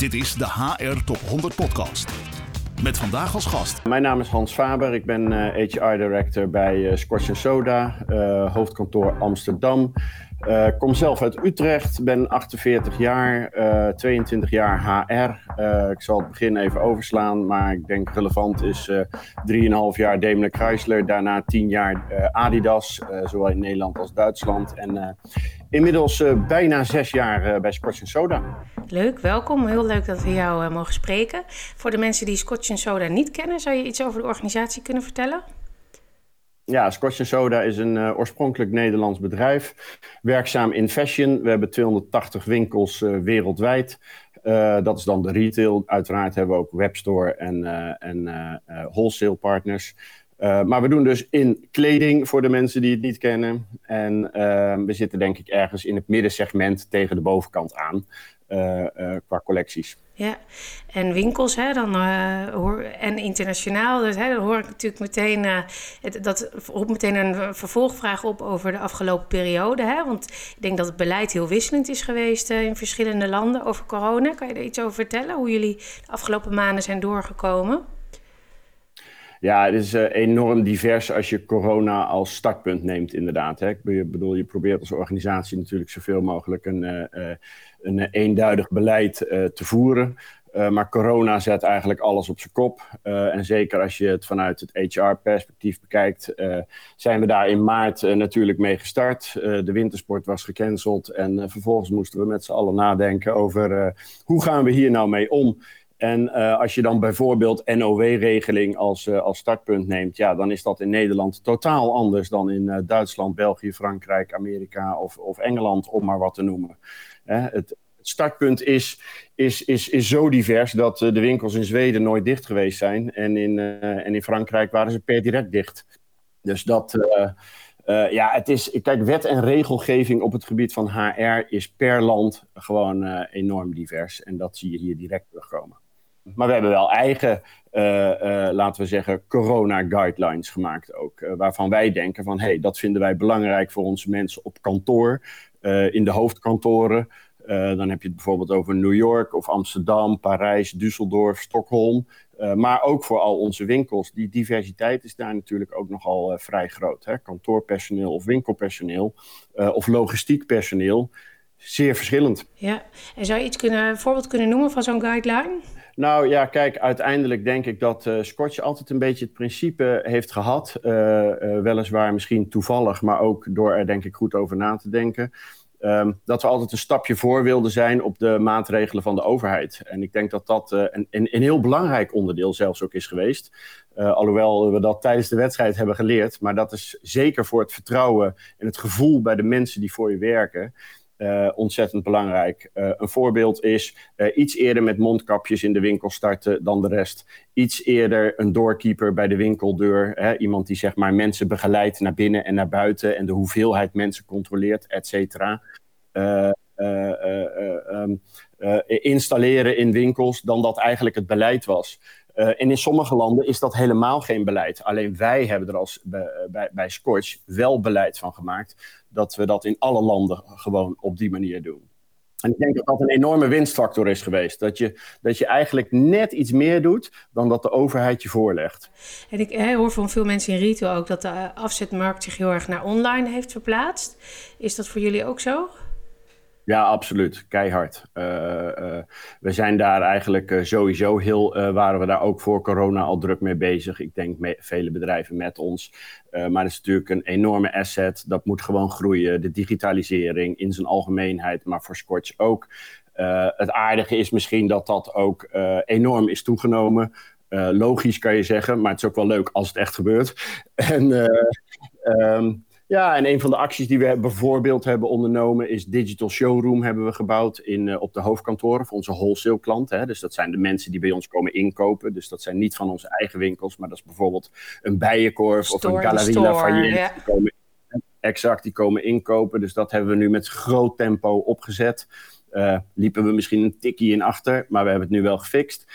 Dit is de HR Top 100 Podcast. Met vandaag als gast. Mijn naam is Hans Faber. Ik ben HR Director bij Scotch Soda, hoofdkantoor Amsterdam. Kom zelf uit Utrecht, ben 48 jaar, uh, 22 jaar HR. Ik zal het begin even overslaan, maar ik denk relevant is 3,5 jaar Daimler Chrysler, daarna 10 jaar Adidas, zowel in Nederland als Duitsland. En inmiddels bijna 6 jaar bij Scotch Soda. Leuk, welkom. Heel leuk dat we jou mogen spreken. Voor de mensen die Scotch Soda niet kennen, zou je iets over de organisatie kunnen vertellen? Ja, Scotch Soda is een oorspronkelijk Nederlands bedrijf, werkzaam in fashion. We hebben 280 winkels wereldwijd. Dat is dan de retail. Uiteraard hebben we ook webstore en, en wholesale partners. Maar we doen dus in kleding voor de mensen die het niet kennen. En we zitten denk ik ergens in het middensegment tegen de bovenkant aan qua collecties. Ja, en winkels, hè, dan, hoor, en internationaal. Dus, hè, dan hoor ik natuurlijk meteen, dat roept meteen een vervolgvraag op over de afgelopen periode. Hè? Want ik denk dat het beleid heel wisselend is geweest in verschillende landen over corona. Kan je er iets over vertellen? Hoe jullie de afgelopen maanden zijn doorgekomen? Ja, het is enorm divers als je corona als startpunt neemt, inderdaad. Hè. Ik bedoel, je probeert als organisatie natuurlijk zoveel mogelijk een een eenduidig beleid te voeren. Maar corona zet eigenlijk alles op zijn kop. En zeker als je het vanuit het HR-perspectief bekijkt, zijn we daar in maart natuurlijk mee gestart. de wintersport was gecanceld en vervolgens moesten we met z'n allen nadenken over hoe gaan we hier nou mee om. En als je dan bijvoorbeeld NOW-regeling als, als startpunt neemt, ja, dan is dat in Nederland totaal anders dan in Duitsland, België, Frankrijk, Amerika of, of Engeland, om maar wat te noemen. Het, startpunt is, is, is, is zo divers dat eh, de winkels in Zweden nooit dicht geweest zijn. En in, en in Frankrijk waren ze per direct dicht. Dus dat, ja, het is, kijk, wet en regelgeving op het gebied van HR is per land gewoon enorm divers. En dat zie je hier direct terugkomen. Maar we hebben wel eigen, laten we zeggen, corona-guidelines gemaakt ook. waarvan wij denken van, hé, hey, dat vinden wij belangrijk voor onze mensen op kantoor. Eh, in de hoofdkantoren. Eh, dan heb je het bijvoorbeeld over New York of Amsterdam, Parijs, Düsseldorf, Stockholm. Maar ook voor al onze winkels. Die diversiteit is daar natuurlijk ook nogal vrij groot. Hè? Kantoorpersoneel of winkelpersoneel of logistiek personeel. Zeer verschillend. Ja, en zou je iets kunnen, een voorbeeld kunnen noemen van zo'n guideline? Nou ja, kijk, uiteindelijk denk ik dat uh, Scotch altijd een beetje het principe heeft gehad. Uh, uh, weliswaar misschien toevallig, maar ook door er denk ik goed over na te denken. Um, dat we altijd een stapje voor wilden zijn op de maatregelen van de overheid. En ik denk dat dat een, een, een, heel belangrijk onderdeel zelfs ook is geweest. alhoewel we dat tijdens de wedstrijd hebben geleerd. Maar dat is zeker voor het vertrouwen en het gevoel bij de mensen die voor je werken. Uh, ontzettend belangrijk. Uh, een voorbeeld is uh, iets eerder met mondkapjes in de winkel starten dan de rest. Iets eerder een doorkeeper bij de winkeldeur. Hè, iemand die zeg maar mensen begeleidt naar binnen en naar buiten en de hoeveelheid mensen controleert, et cetera. Um, installeren in winkels dan dat eigenlijk het beleid was. En in sommige landen is dat helemaal geen beleid. Alleen wij hebben er als bij, bij, bij Scotch wel beleid van gemaakt dat we dat in alle landen gewoon op die manier doen. En ik denk dat dat een enorme winstfactor is geweest. Dat je, dat je eigenlijk net iets meer doet dan dat de overheid je voorlegt. En ik hoor van veel mensen in retail ook dat de afzetmarkt zich heel erg naar online heeft verplaatst. Is dat voor jullie ook zo? Ja, absoluut. Keihard. Uh, uh, we zijn daar eigenlijk uh, sowieso heel, waren we daar ook voor corona al druk mee bezig. Ik denk me, vele bedrijven met ons. maar het is natuurlijk een enorme asset. Dat moet gewoon groeien. De digitalisering in zijn algemeenheid, maar voor Scotch ook. het aardige is misschien dat dat ook enorm is toegenomen. logisch kan je zeggen, maar het is ook wel leuk als het echt gebeurt. En um, ja, en een van de acties die we bijvoorbeeld hebben ondernomen is Digital Showroom hebben we gebouwd in, uh, op de hoofdkantoren voor onze wholesale klanten. Dus dat zijn de mensen die bij ons komen inkopen. Dus dat zijn niet van onze eigen winkels, maar dat is bijvoorbeeld een Bijenkorf store, of een Galerie Lafayette. Ja. Die komen, exact, die komen inkopen. Dus dat hebben we nu met groot tempo opgezet. Uh, liepen we misschien een tikkie in achter, maar we hebben het nu wel gefixt.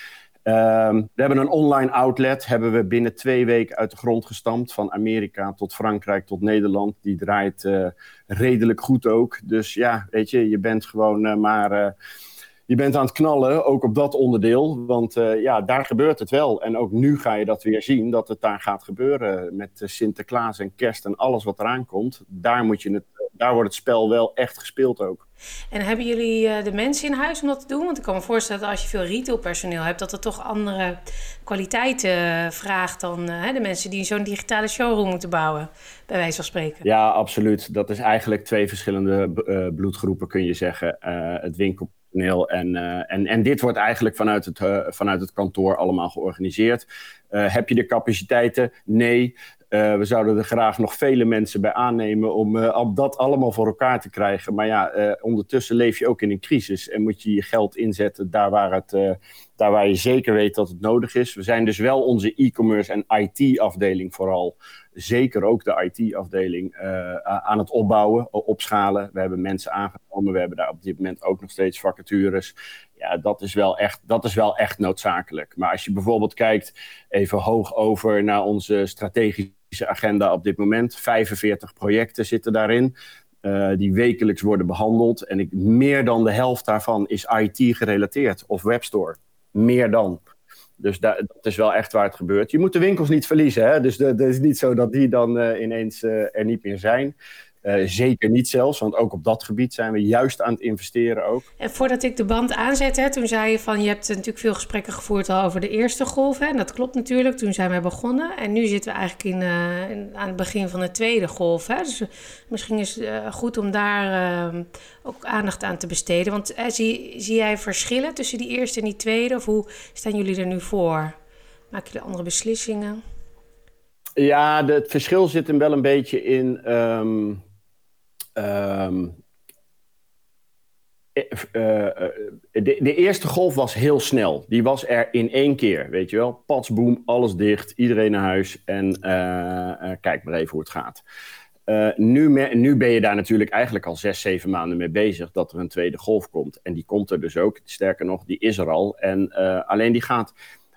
Um, we hebben een online outlet, hebben we binnen twee weken uit de grond gestampt. Van Amerika tot Frankrijk tot Nederland. Die draait uh, redelijk goed ook. Dus ja, weet je, je bent gewoon uh, maar... Je bent aan het knallen, ook op dat onderdeel. Want uh, ja, daar gebeurt het wel. En ook nu ga je dat weer zien, dat het daar gaat gebeuren. Met Sinterklaas en kerst en alles wat eraan komt. Daar, moet je het, daar wordt het spel wel echt gespeeld ook. En hebben jullie uh, de mensen in huis om dat te doen? Want ik kan me voorstellen dat als je veel retailpersoneel hebt, dat het toch andere kwaliteiten vraagt dan uh, de mensen die zo'n digitale showroom moeten bouwen, bij wijze van spreken. Ja, absoluut. Dat is eigenlijk twee verschillende bloedgroepen, kun je zeggen. het winkel en, uh, en, en dit wordt eigenlijk vanuit het, uh, vanuit het kantoor allemaal georganiseerd. Uh, heb je de capaciteiten? Nee. We zouden er graag nog vele mensen bij aannemen om, om dat allemaal voor elkaar te krijgen. Maar ja, ondertussen leef je ook in een crisis en moet je je geld inzetten daar waar, het, daar waar je zeker weet dat het nodig is. We zijn dus wel onze e-commerce en IT-afdeling vooral zeker ook de IT-afdeling uh, aan het opbouwen, opschalen. We hebben mensen aangenomen, we hebben daar op dit moment ook nog steeds vacatures. Ja, dat is wel echt, dat is wel echt noodzakelijk. Maar als je bijvoorbeeld kijkt, even hoog over naar onze strategische agenda op dit moment. 45 projecten zitten daarin. Uh, die wekelijks worden behandeld. En ik, meer dan de helft daarvan is IT gerelateerd of webstore. Meer dan. Dus dat is wel echt waar het gebeurt. Je moet de winkels niet verliezen. Hè? Dus het is niet zo dat die dan uh, ineens uh, er niet meer zijn. Uh, zeker niet zelfs, want ook op dat gebied zijn we juist aan het investeren ook. En voordat ik de band aanzette, toen zei je van... je hebt natuurlijk veel gesprekken gevoerd al over de eerste golf. Hè? En dat klopt natuurlijk, toen zijn we begonnen. En nu zitten we eigenlijk in, uh, in aan het begin van de tweede golf. Hè? Dus misschien is het uh, goed om daar ook aandacht aan te besteden. Want zie, zie jij verschillen tussen die eerste en die tweede? Of hoe staan jullie er nu voor? Maken jullie andere beslissingen? Ja, de, het verschil zit hem wel een beetje in... Um Um, de, de, eerste golf was heel snel. Die was er in één keer, weet je wel. Patsboom, alles dicht, iedereen naar huis en kijk maar even hoe het gaat. nu, nu, ben je daar natuurlijk eigenlijk al zes, zeven maanden mee bezig dat er een tweede golf komt. En die komt er dus ook. Sterker nog, die is er al. En alleen die gaat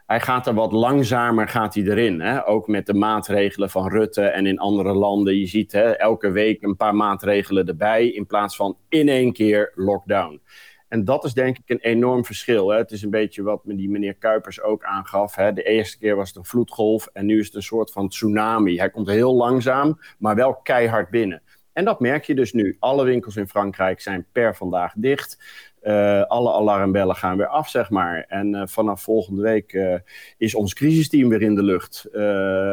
hij gaat er wat langzamer gaat hij erin. Hè? Ook met de maatregelen van Rutte en in andere landen. Je ziet hè, elke week een paar maatregelen erbij in plaats van in één keer lockdown. En dat is denk ik een enorm verschil. Hè? Het is een beetje wat die meneer Kuipers ook aangaf. Hè? De eerste keer was het een vloedgolf en nu is het een soort van tsunami. Hij komt heel langzaam, maar wel keihard binnen. En dat merk je dus nu. Alle winkels in Frankrijk zijn per vandaag dicht. Uh, alle alarmbellen gaan weer af, zeg maar. En uh, vanaf volgende week uh, is ons crisisteam weer in de lucht.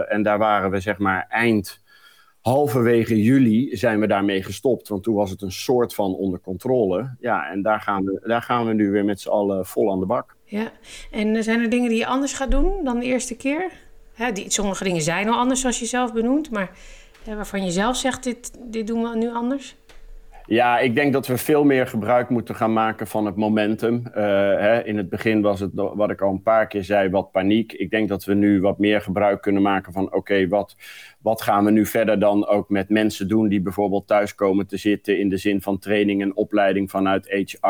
en daar waren we, zeg maar, eind halverwege juli zijn we daarmee gestopt. Want toen was het een soort van onder controle. Ja, en daar gaan we, daar gaan we nu weer met z'n allen vol aan de bak. Ja, en zijn er dingen die je anders gaat doen dan de eerste keer? Hè, die, sommige dingen zijn al anders, zoals je zelf benoemt. Maar waarvan je zelf zegt, dit, dit doen we nu anders? Ja, ik denk dat we veel meer gebruik moeten gaan maken van het momentum. Uh, hè, in het begin was het, wat ik al een paar keer zei, wat paniek. Ik denk dat we nu wat meer gebruik kunnen maken van... oké, wat, wat gaan we nu verder dan ook met mensen doen... die bijvoorbeeld thuis komen te zitten... in de zin van training en opleiding vanuit HR...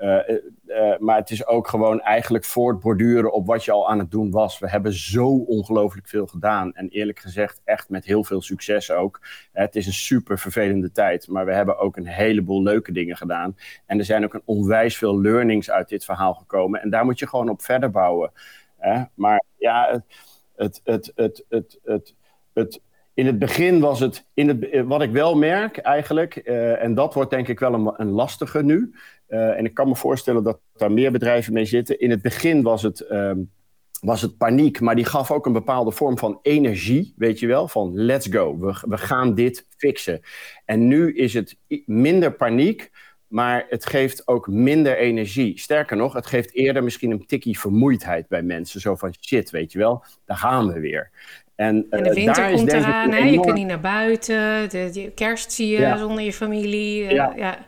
Uh, uh, maar het is ook gewoon eigenlijk voortborduren op wat je al aan het doen was. We hebben zo ongelooflijk veel gedaan. En eerlijk gezegd, echt met heel veel succes ook. Het is een super vervelende tijd. Maar we hebben ook een heleboel leuke dingen gedaan. En er zijn ook een onwijs veel learnings uit dit verhaal gekomen. En daar moet je gewoon op verder bouwen. Maar ja, het, het, het, het, het, het, in het begin was het, in het, wat ik wel merk eigenlijk, uh, en dat wordt denk ik wel een, een lastige nu, uh, en ik kan me voorstellen dat daar meer bedrijven mee zitten. In het begin was het, um, was het paniek, maar die gaf ook een bepaalde vorm van energie, weet je wel, van let's go, we, we gaan dit fixen. En nu is het minder paniek, maar het geeft ook minder energie. Sterker nog, het geeft eerder misschien een tikkie vermoeidheid bij mensen. Zo van shit, weet je wel, daar gaan we weer. En, en de winter uh, komt eraan, hè? je kunt niet naar buiten. De, de kerst zie je ja. zonder je familie. Uh, ja.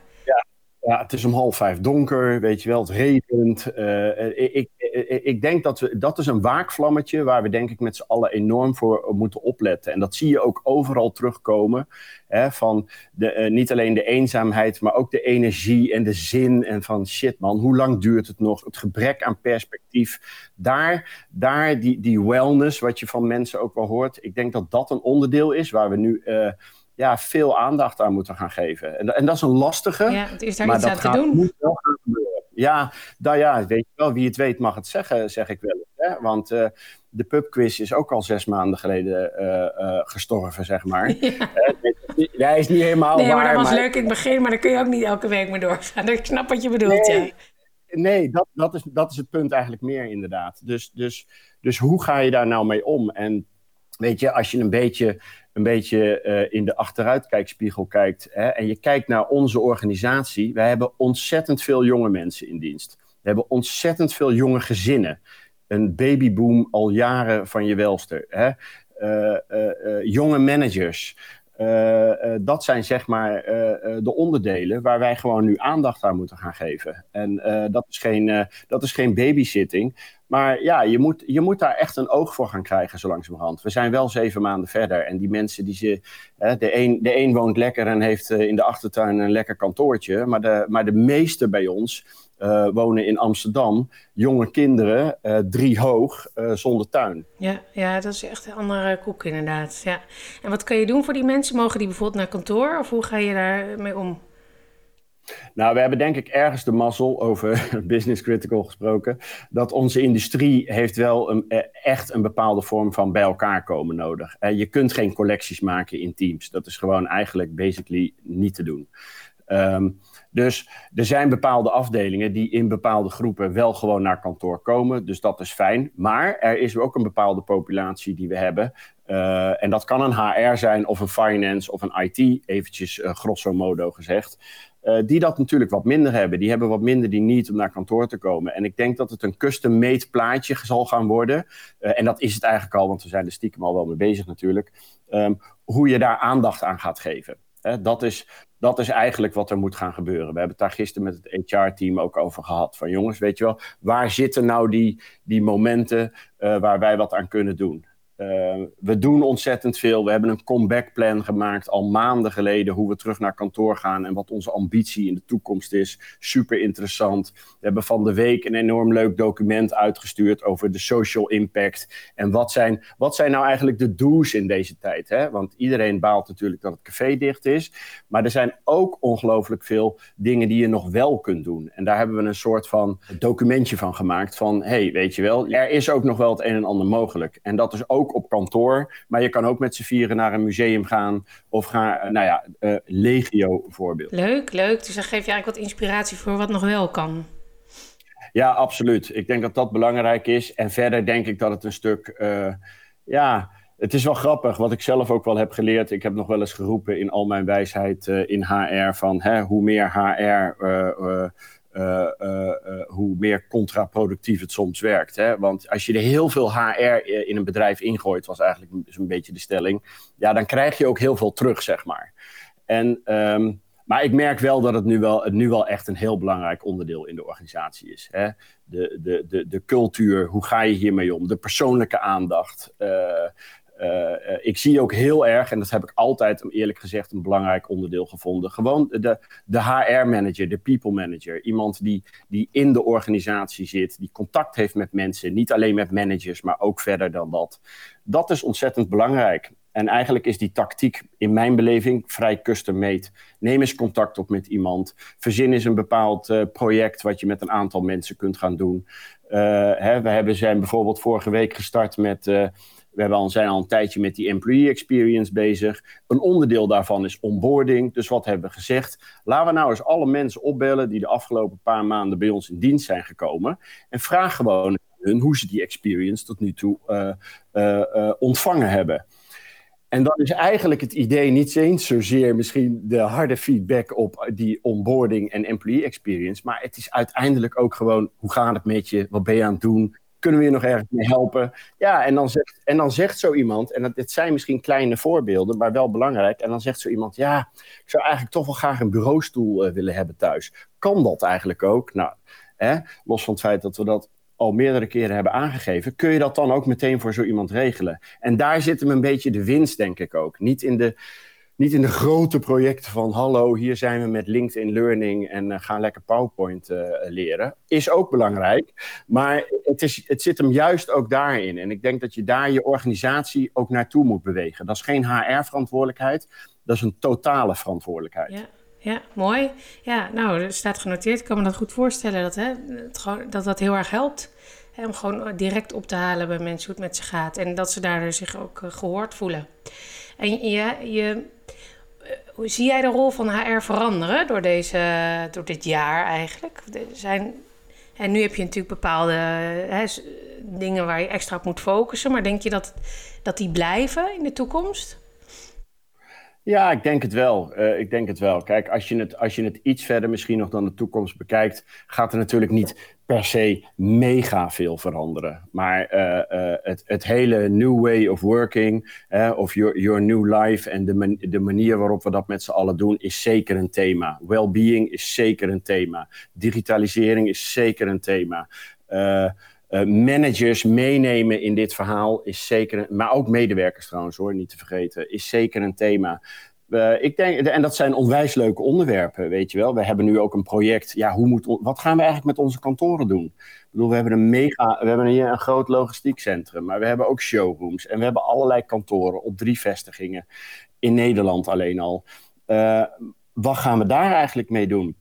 Ja. Het is om half vijf donker, weet je wel, het regent. Uh, ik, ik, ik, denk dat we, dat is een waakvlammetje waar we denk ik met z'n allen enorm voor moeten opletten. En dat zie je ook overal terugkomen. Hè, van de, niet alleen de eenzaamheid, maar ook de energie en de zin. En van shit man, hoe lang duurt het nog? Het gebrek aan perspectief. Daar, daar die, die wellness, wat je van mensen ook wel hoort. Ik denk dat dat een onderdeel is waar we nu... ja, veel aandacht aan moeten gaan geven. En, en dat is een lastige. Ja, het is daar maar iets aan te doen. Moet wel gaan gebeuren. Ja, nou ja, weet je wel, wie het weet mag het zeggen, zeg ik wel. Hè? Want uh, de pubquiz is ook al zes maanden geleden uh, gestorven, zeg maar. Ja. hij is niet helemaal Nee, maar dat was leuk in het begin, maar dan kun je ook niet elke week meer doorgaan. Ik snap wat je bedoelt, nee, ja. Nee, dat, dat, is, dat is het punt eigenlijk meer inderdaad. Dus, dus, dus hoe ga je daar nou mee om? En weet je, als je een beetje een beetje uh, in de achteruitkijkspiegel kijkt hè, en je kijkt naar onze organisatie, wij hebben ontzettend veel jonge mensen in dienst. We hebben ontzettend veel jonge gezinnen. Een babyboom al jaren van je welste. Hè. Uh, uh, jonge managers. Dat zijn zeg maar de onderdelen waar wij gewoon nu aandacht aan moeten gaan geven. En dat, is geen, dat is geen babysitting. Maar ja, je moet, je moet daar echt een oog voor gaan krijgen zo langzamerhand. We zijn wel zeven maanden verder. En die mensen die ze. Hè, de, een, de een woont lekker en heeft in de achtertuin een lekker kantoortje. Maar de, maar de meeste bij ons uh, wonen in Amsterdam. Jonge kinderen, uh, drie hoog, uh, zonder tuin. Ja, ja, dat is echt een andere koek inderdaad. Ja. En wat kan je doen voor die mensen? Mogen die bijvoorbeeld naar kantoor? Of hoe ga je daarmee om? Nou, we hebben denk ik ergens de mazzel, over business critical gesproken, dat onze industrie heeft wel een, echt een bepaalde vorm van bij elkaar komen nodig. Je kunt geen collecties maken in teams. Dat is gewoon eigenlijk basically niet te doen. Um, dus er zijn bepaalde afdelingen die in bepaalde groepen wel gewoon naar kantoor komen. Dus dat is fijn. Maar er is ook een bepaalde populatie die we hebben. Uh, en dat kan een HR zijn of een finance of een IT, eventjes uh, grosso modo gezegd. Uh, die dat natuurlijk wat minder hebben. Die hebben wat minder die niet om naar kantoor te komen. En ik denk dat het een custom-made plaatje zal gaan worden. en dat is het eigenlijk al, want we zijn er stiekem al wel mee bezig natuurlijk. Um, hoe je daar aandacht aan gaat geven. Dat is dat is eigenlijk wat er moet gaan gebeuren. We hebben het daar gisteren met het HR-team ook over gehad. Van jongens, weet je wel, waar zitten nou die, die momenten uh, waar wij wat aan kunnen doen? Uh, we doen ontzettend veel. We hebben een comeback plan gemaakt al maanden geleden. Hoe we terug naar kantoor gaan en wat onze ambitie in de toekomst is. Super interessant. We hebben van de week een enorm leuk document uitgestuurd over de social impact. En wat zijn, wat zijn nou eigenlijk de do's in deze tijd? Hè? Want iedereen baalt natuurlijk dat het café dicht is. Maar er zijn ook ongelooflijk veel dingen die je nog wel kunt doen. En daar hebben we een soort van documentje van gemaakt. Van hey, weet je wel, er is ook nog wel het een en ander mogelijk. En dat is ook op kantoor. Maar je kan ook met z'n vieren naar een museum gaan. Of ga, nou ja, uh, legio voorbeeld. Leuk, leuk. Dus dan geef je eigenlijk wat inspiratie voor wat nog wel kan. Ja, absoluut. Ik denk dat dat belangrijk is. En verder denk ik dat het een stuk, uh, ja... Het is wel grappig, wat ik zelf ook wel heb geleerd. Ik heb nog wel eens geroepen in al mijn wijsheid uh, in HR van hè, hoe meer HR, uh, hoe meer contraproductief het soms werkt. Hè? Want als je er heel veel HR in een bedrijf ingooit, was eigenlijk zo'n beetje de stelling, ja, dan krijg je ook heel veel terug, zeg maar. En, um, maar ik merk wel dat het nu wel, het nu wel echt een heel belangrijk onderdeel in de organisatie is. Hè? De, de, de, de cultuur, hoe ga je hiermee om? De persoonlijke aandacht. Ik zie ook heel erg, en dat heb ik altijd eerlijk gezegd een belangrijk onderdeel gevonden, gewoon de, de HR-manager, de people manager. Iemand die, die in de organisatie zit, die contact heeft met mensen, niet alleen met managers, maar ook verder dan dat. Dat is ontzettend belangrijk. En eigenlijk is die tactiek in mijn beleving vrij custom-made. Neem eens contact op met iemand. Verzin eens een bepaald uh, project wat je met een aantal mensen kunt gaan doen. Hè, we hebben, zijn bijvoorbeeld vorige week gestart met... we hebben al, zijn al een tijdje met die employee experience bezig. Een onderdeel daarvan is onboarding. Dus wat hebben we gezegd? Laten we nou eens alle mensen opbellen die de afgelopen paar maanden bij ons in dienst zijn gekomen. En vraag gewoon hun hoe ze die experience tot nu toe uh, uh, uh, ontvangen hebben. En dan is eigenlijk het idee niet eens zozeer misschien de harde feedback op die onboarding en employee experience. Maar het is uiteindelijk ook gewoon hoe gaat het met je? Wat ben je aan het doen? Kunnen we je nog ergens mee helpen? Ja, en dan zegt, en dan zegt zo iemand, en dat, dit zijn misschien kleine voorbeelden, maar wel belangrijk. En dan zegt zo iemand, ja, ik zou eigenlijk toch wel graag een bureaustoel uh, willen hebben thuis. Kan dat eigenlijk ook? Nou, hè, los van het feit dat we dat al meerdere keren hebben aangegeven, kun je dat dan ook meteen voor zo iemand regelen. En daar zit hem een beetje de winst, denk ik ook. Niet in de, niet in de grote projecten van hallo, hier zijn we met LinkedIn Learning en uh, gaan lekker PowerPoint uh, leren. Is ook belangrijk, maar het, is, het zit hem juist ook daarin. En ik denk dat je daar je organisatie ook naartoe moet bewegen. Dat is geen HR-verantwoordelijkheid, dat is een totale verantwoordelijkheid. Ja. Ja, mooi. Ja, nou, er staat genoteerd. Ik kan me dat goed voorstellen dat hè, dat, dat heel erg helpt. Om gewoon direct op te halen bij mensen hoe het met ze gaat. En dat ze daardoor zich ook eh, gehoord voelen. En je, eh, hoe zie jij de rol van HR veranderen door, deze, door dit jaar eigenlijk? Zijn, en nu heb je natuurlijk bepaalde hè, dingen waar je extra op moet focussen. Maar denk je dat, dat die blijven in de toekomst? Ja, ik denk het wel. Uh, ik denk het wel. Kijk, als je het, als je het iets verder misschien nog dan de toekomst bekijkt, gaat er natuurlijk niet per se mega veel veranderen. Maar uh, uh, het, het hele new way of working, of your, your new life en de, de manier waarop we dat met z'n allen doen, is zeker een thema. Well-being is zeker een thema. Digitalisering is zeker een thema. Uh, managers meenemen in dit verhaal is zeker, maar ook medewerkers trouwens hoor, niet te vergeten, is zeker een thema. Uh, ik denk, en dat zijn onwijs leuke onderwerpen, weet je wel. We hebben nu ook een project. Ja, hoe moet, wat gaan we eigenlijk met onze kantoren doen? Ik bedoel, we hebben een mega, we hebben hier een groot logistiek centrum, maar we hebben ook showrooms en we hebben allerlei kantoren op drie vestigingen in Nederland alleen al. Uh, wat gaan we daar eigenlijk mee doen?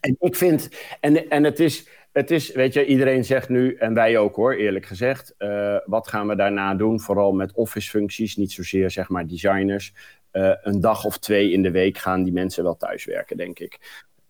En ik vind, en, en het is, het is, weet je, iedereen zegt nu, en wij ook hoor, eerlijk gezegd, uh, wat gaan we daarna doen? Vooral met office functies, niet zozeer zeg maar designers. Uh, een dag of twee in de week gaan die mensen wel thuiswerken, denk ik.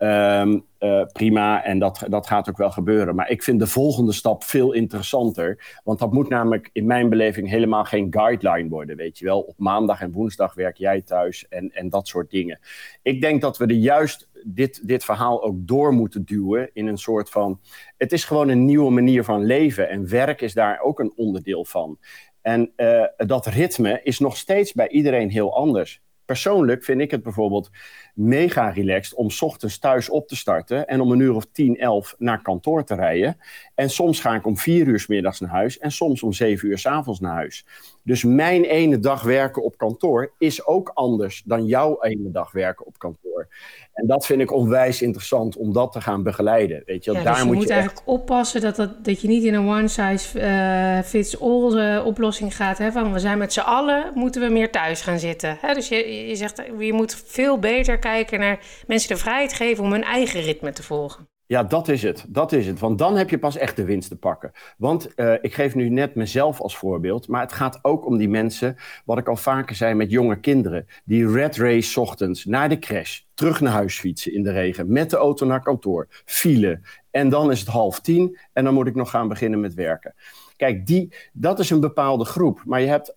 Um, uh, prima, en dat, dat gaat ook wel gebeuren. Maar ik vind de volgende stap veel interessanter. Want dat moet namelijk in mijn beleving helemaal geen guideline worden. Weet je wel, op maandag en woensdag werk jij thuis en, en dat soort dingen. Ik denk dat we er juist dit, dit verhaal ook door moeten duwen in een soort van. Het is gewoon een nieuwe manier van leven. En werk is daar ook een onderdeel van. En uh, dat ritme is nog steeds bij iedereen heel anders. Persoonlijk vind ik het bijvoorbeeld mega relaxed om ochtends thuis op te starten en om een uur of 10, 11 naar kantoor te rijden. En soms ga ik om vier uur s middags naar huis en soms om zeven uur s avonds naar huis. Dus mijn ene dag werken op kantoor is ook anders dan jouw ene dag werken op kantoor. En dat vind ik onwijs interessant om dat te gaan begeleiden. Weet je, ja, daar dus je moet, moet je eigenlijk oppassen dat, dat, dat je niet in een one-size-fits-all uh, oplossing gaat. Hè, van we zijn met z'n allen, moeten we meer thuis gaan zitten. Hè, dus je, je zegt, je moet veel beter kijken naar mensen de vrijheid geven om hun eigen ritme te volgen. Ja, dat is het. Dat is het. Want dan heb je pas echt de winst te pakken. Want uh, ik geef nu net mezelf als voorbeeld. Maar het gaat ook om die mensen, wat ik al vaker zei met jonge kinderen. Die red race ochtends naar de crash, terug naar huis fietsen in de regen. Met de auto naar kantoor, file. En dan is het half tien en dan moet ik nog gaan beginnen met werken. Kijk, die, dat is een bepaalde groep. Maar je hebt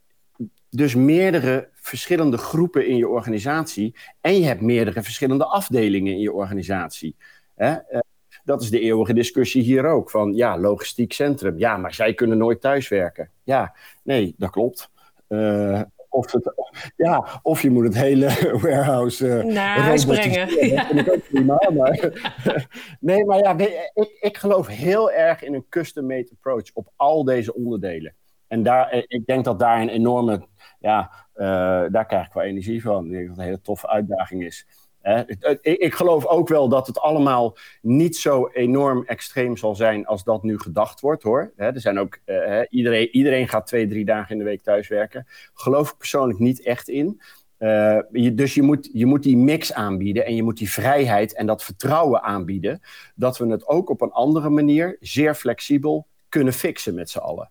dus meerdere verschillende groepen in je organisatie. En je hebt meerdere verschillende afdelingen in je organisatie. Hè? Dat is de eeuwige discussie hier ook. Van ja, logistiek centrum. Ja, maar zij kunnen nooit thuiswerken. Ja, nee, dat klopt. Uh, of, het, ja, of je moet het hele warehouse uh, naar huis brengen. Ja. Dat vind ik ook prima. Maar, nee, maar ja, ik, ik geloof heel erg in een custom-made approach op al deze onderdelen. En daar, ik denk dat daar een enorme, ja, uh, daar krijg ik wel energie van. Ik denk dat het een hele toffe uitdaging is. Uh, ik, geloof ook wel dat het allemaal niet zo enorm extreem zal zijn als dat nu gedacht wordt hoor. Er zijn ook, uh, iedereen, iedereen gaat twee, drie dagen in de week thuiswerken. Geloof ik persoonlijk niet echt in. Je, dus je moet, je moet die mix aanbieden en je moet die vrijheid en dat vertrouwen aanbieden. Dat we het ook op een andere manier, zeer flexibel, kunnen fixen met z'n allen.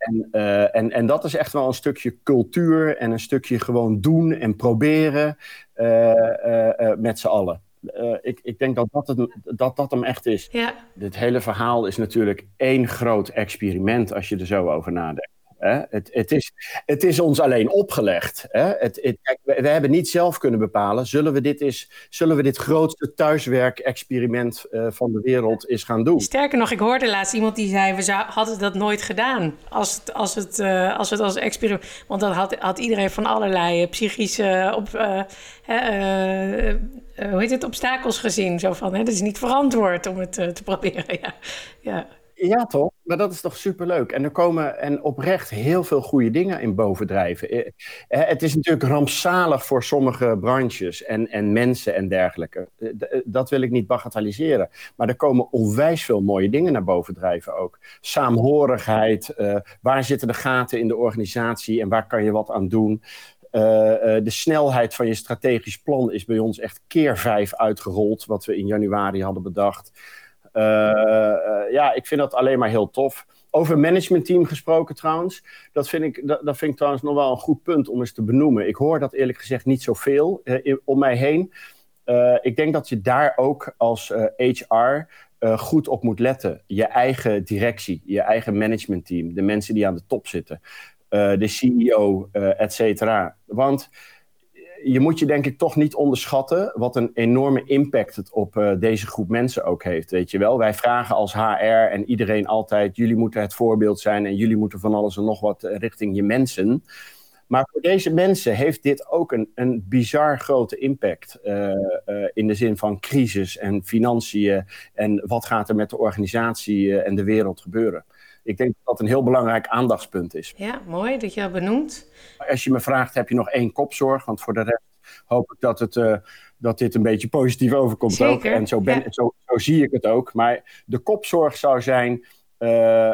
En, uh, en, en dat is echt wel een stukje cultuur en een stukje gewoon doen en proberen uh, uh, met z'n allen. ik, ik denk dat dat, het, dat dat hem echt is. Ja. Dit hele verhaal is natuurlijk één groot experiment als je er zo over nadenkt. Hè? Het, het, is, het is ons alleen opgelegd. Hè? Het, het, we, we, hebben niet zelf kunnen bepalen, zullen we dit, is, zullen we dit grootste thuiswerk-experiment uh, van de wereld eens gaan doen? Sterker nog, ik hoorde laatst iemand die zei, we hadden dat nooit gedaan als het als, het, uh, als, het als experiment. Want dan had, had iedereen van allerlei psychische op, hoe heet het, obstakels gezien. Zo van, hè, dat is niet verantwoord om het te proberen. Ja. ja. Ja, toch? Maar dat is toch superleuk. En er komen en oprecht heel veel goede dingen in bovendrijven. Het is natuurlijk rampzalig voor sommige branches en, en mensen en dergelijke. Dat wil ik niet bagatelliseren. Maar er komen onwijs veel mooie dingen naar bovendrijven ook. Saamhorigheid, waar zitten de gaten in de organisatie en waar kan je wat aan doen? de snelheid van je strategisch plan is bij ons echt keer vijf uitgerold, wat we in januari hadden bedacht. Ja, ik vind dat alleen maar heel tof. Over managementteam gesproken trouwens. Dat vind, ik, dat, dat vind ik trouwens nog wel een goed punt om eens te benoemen. Ik hoor dat eerlijk gezegd niet zoveel uh, om mij heen. Ik denk dat je daar ook als HR goed op moet letten. Je eigen directie, je eigen managementteam, de mensen die aan de top zitten, de CEO, et cetera. Want je moet je denk ik toch niet onderschatten wat een enorme impact het op uh, deze groep mensen ook heeft. Weet je wel, wij vragen als HR en iedereen altijd: jullie moeten het voorbeeld zijn en jullie moeten van alles en nog wat richting je mensen. Maar voor deze mensen heeft dit ook een, een bizar grote impact. Uh, in de zin van crisis en financiën. En wat gaat er met de organisatie en de wereld gebeuren? Ik denk dat dat een heel belangrijk aandachtspunt is. Ja, mooi dat je dat benoemt. Als je me vraagt, heb je nog één kopzorg? Want voor de rest hoop ik dat, het, uh, dat dit een beetje positief overkomt Zeker, ook. En zo, ben, ja. zo, zo zie ik het ook. Maar de kopzorg zou zijn... Uh, uh,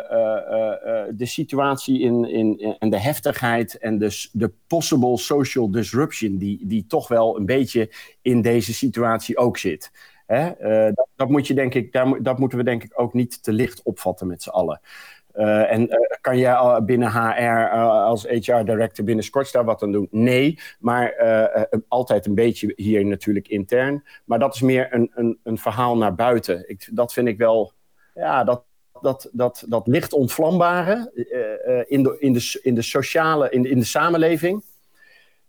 de situatie in, in, en de heftigheid en de, de possible social disruption, die, die toch wel een beetje in deze situatie ook zit. Hè? Dat, dat, moet je, denk ik, daar, dat moeten we denk ik ook niet te licht opvatten met z'n allen. Uh, en uh, kan jij binnen HR uh, als HR director binnen Scotch daar wat aan doen? Nee, maar altijd een beetje hier natuurlijk intern. Maar dat is meer een, een, een verhaal naar buiten. Ik, dat vind ik wel, ja, dat, dat, dat, dat licht ontvlambare in, de, in, de, in de sociale, in in de samenleving,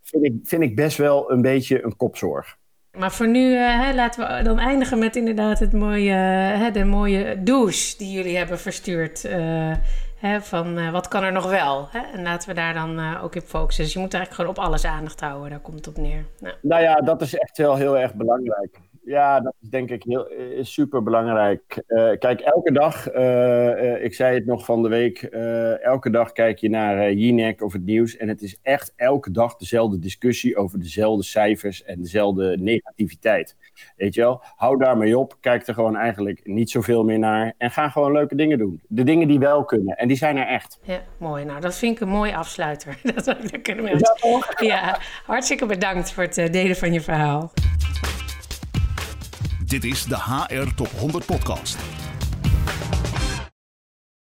vind ik, vind ik best wel een beetje een kopzorg. Maar voor nu uh, laten we dan eindigen met inderdaad het mooie, uh, de mooie douche die jullie hebben verstuurd. Uh, hè, van wat kan er nog wel? Hè? En laten we daar dan ook op focussen. Dus je moet eigenlijk gewoon op alles aandacht houden. Daar komt het op neer. Nou, nou ja, dat is echt wel heel erg belangrijk. Ja, dat is denk ik heel, is super belangrijk. Uh, kijk, elke dag, uh, uh, ik zei het nog van de week, elke dag kijk je naar Jinek of het nieuws. En het is echt elke dag dezelfde discussie over dezelfde cijfers en dezelfde negativiteit. Weet je wel, hou daarmee op. Kijk er gewoon eigenlijk niet zoveel meer naar. En ga gewoon leuke dingen doen. De dingen die wel kunnen. En die zijn er echt. Ja, mooi. Nou, dat vind ik een mooi afsluiter. dat, dat kunnen we ja, hartstikke bedankt voor het delen van je verhaal. Dit is de HR Top 100 Podcast.